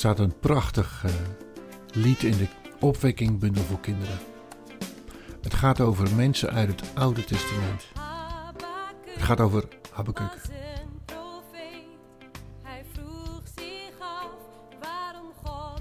staat een prachtig uh, lied in de opwekkingbundel voor kinderen. Het gaat over mensen uit het Oude Testament. Het gaat over Habakkuk. Hij vroeg zich af waarom God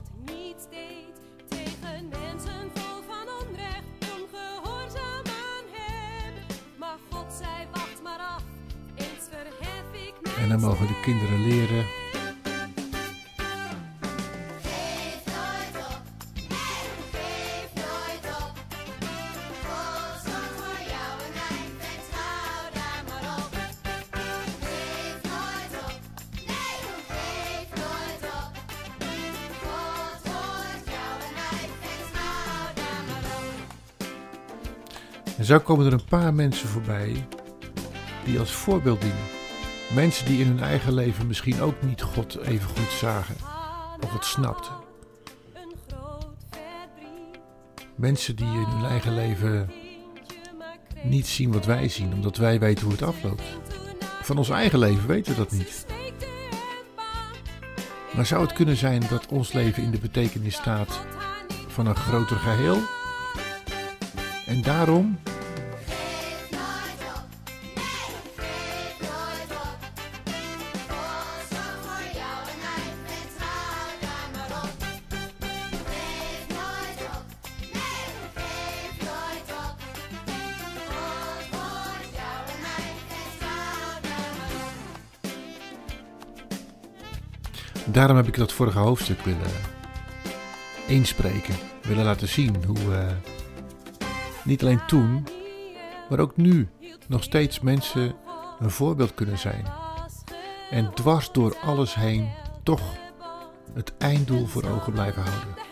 En zo komen er een paar mensen voorbij die als voorbeeld dienen. Mensen die in hun eigen leven misschien ook niet God even goed zagen of het snapten. Mensen die in hun eigen leven niet zien wat wij zien, omdat wij weten hoe het afloopt. Van ons eigen leven weten we dat niet. Maar zou het kunnen zijn dat ons leven in de betekenis staat van een groter geheel? En daarom Daarom heb ik dat vorige hoofdstuk willen inspreken. Willen laten zien hoe eh, niet alleen toen, maar ook nu nog steeds mensen een voorbeeld kunnen zijn. En dwars door alles heen toch het einddoel voor ogen blijven houden.